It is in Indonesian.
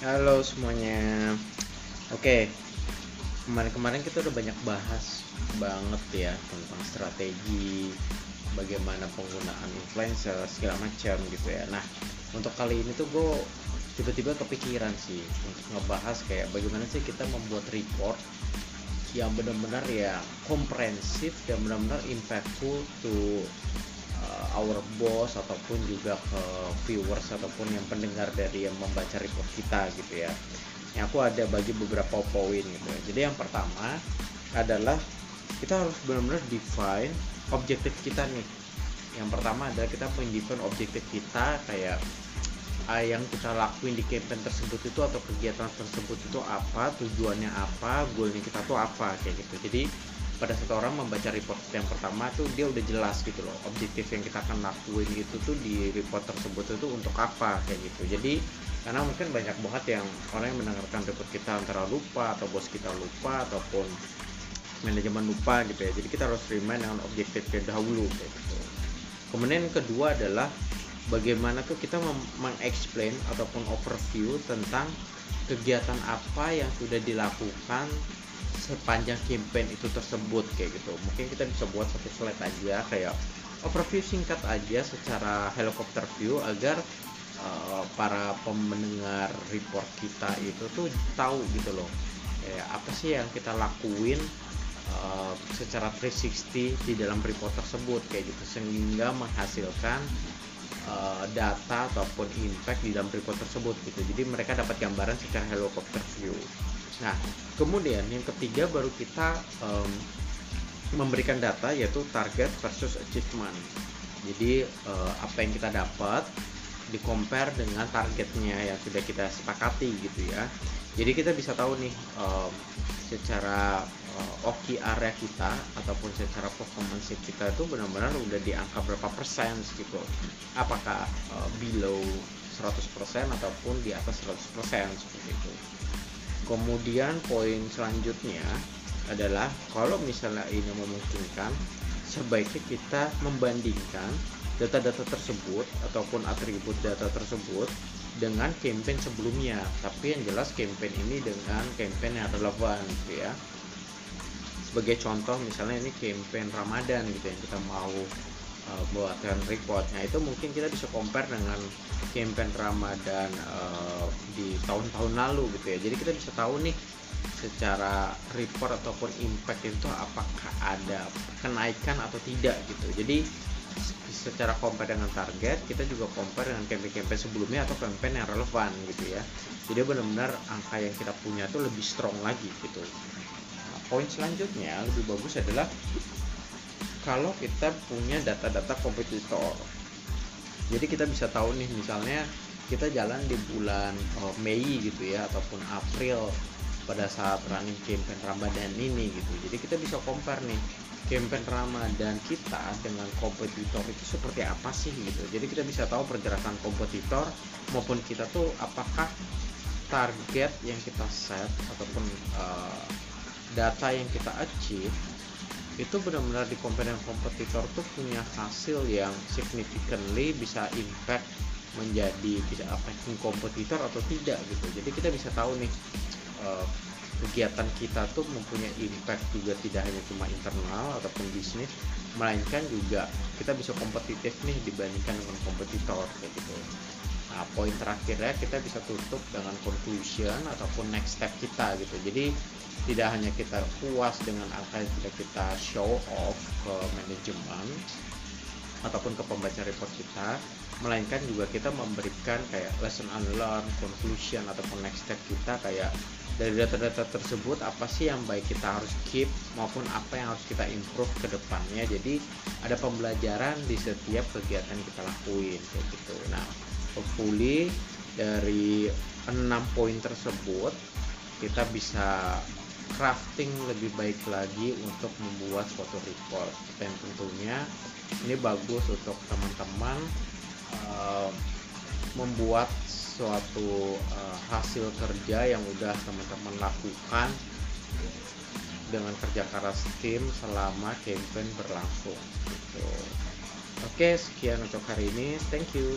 Halo semuanya. Oke. Kemarin-kemarin kita udah banyak bahas banget ya tentang strategi bagaimana penggunaan influencer segala macam gitu ya. Nah, untuk kali ini tuh gue tiba-tiba kepikiran sih untuk ngebahas kayak bagaimana sih kita membuat report yang benar-benar ya komprehensif dan benar-benar impactful to our boss ataupun juga ke viewers ataupun yang pendengar dari yang membaca report kita gitu ya. Yang aku ada bagi beberapa poin gitu ya. Jadi yang pertama adalah kita harus benar-benar define objektif kita nih. Yang pertama adalah kita mendefine objektif kita kayak uh, yang kita lakuin di campaign tersebut itu atau kegiatan tersebut itu apa tujuannya apa goalnya kita tuh apa kayak gitu jadi pada saat orang membaca report yang pertama tuh dia udah jelas gitu loh objektif yang kita akan lakuin gitu tuh di report tersebut itu untuk apa kayak gitu. Jadi karena mungkin banyak banget yang orang yang mendengarkan report kita antara lupa atau bos kita lupa ataupun manajemen lupa gitu ya. Jadi kita harus remind dengan objektifnya dahulu kayak gitu. Kemudian yang kedua adalah bagaimana tuh kita mengexplain ataupun overview tentang kegiatan apa yang sudah dilakukan sepanjang campaign itu tersebut kayak gitu. Mungkin kita bisa buat satu slide aja kayak overview singkat aja secara helikopter view agar uh, para pemendengar report kita itu tuh tahu gitu loh ya apa sih yang kita lakuin uh, secara 360 di dalam report tersebut kayak gitu. Sehingga menghasilkan uh, data ataupun impact di dalam report tersebut gitu. Jadi mereka dapat gambaran secara helicopter view nah kemudian yang ketiga baru kita um, memberikan data yaitu target versus achievement. Jadi uh, apa yang kita dapat di compare dengan targetnya yang sudah kita sepakati gitu ya. Jadi kita bisa tahu nih um, secara uh, OKR kita ataupun secara performance kita itu benar-benar udah di angka berapa persen gitu. Apakah uh, below 100% ataupun di atas 100% seperti itu kemudian poin selanjutnya adalah kalau misalnya ini memungkinkan sebaiknya kita membandingkan data-data tersebut ataupun atribut data tersebut dengan campaign sebelumnya. Tapi yang jelas campaign ini dengan campaign yang relevan gitu ya. Sebagai contoh misalnya ini campaign Ramadan gitu yang kita mau uh, buatkan report nah itu mungkin kita bisa compare dengan campaign Ramadan uh, di tahun-tahun lalu gitu ya. Jadi kita bisa tahu nih secara report ataupun impact itu apakah ada kenaikan atau tidak gitu. Jadi secara compare dengan target kita juga compare dengan campaign-campaign sebelumnya atau campaign yang relevan gitu ya. Jadi benar-benar angka yang kita punya tuh lebih strong lagi gitu. Nah, poin selanjutnya lebih bagus adalah kalau kita punya data-data kompetitor. Jadi kita bisa tahu nih misalnya kita jalan di bulan oh, Mei gitu ya ataupun April pada saat running campaign Ramadan ini gitu. Jadi kita bisa compare nih campaign Ramadan kita dengan kompetitor itu seperti apa sih gitu. Jadi kita bisa tahu pergerakan kompetitor maupun kita tuh apakah target yang kita set ataupun uh, data yang kita achieve itu benar-benar di dengan kompetitor tuh punya hasil yang significantly bisa impact menjadi bisa affecting kompetitor atau tidak gitu. Jadi kita bisa tahu nih uh, kegiatan kita tuh mempunyai impact juga tidak hanya cuma internal ataupun bisnis melainkan juga kita bisa kompetitif nih dibandingkan dengan kompetitor kayak gitu. Nah poin terakhirnya kita bisa tutup dengan conclusion ataupun next step kita gitu. Jadi tidak hanya kita puas dengan angka yang sudah kita show off ke manajemen ataupun ke pembaca report kita melainkan juga kita memberikan kayak lesson unlearned, conclusion ataupun next step kita kayak dari data-data tersebut apa sih yang baik kita harus keep maupun apa yang harus kita improve ke depannya. Jadi ada pembelajaran di setiap kegiatan kita lakuin kayak gitu. Nah hopefully dari enam poin tersebut kita bisa crafting lebih baik lagi untuk membuat suatu report dan tentunya ini bagus untuk teman-teman uh, membuat suatu uh, hasil kerja yang udah teman-teman lakukan dengan kerja keras tim selama campaign berlangsung gitu. Oke, sekian untuk hari ini. Thank you.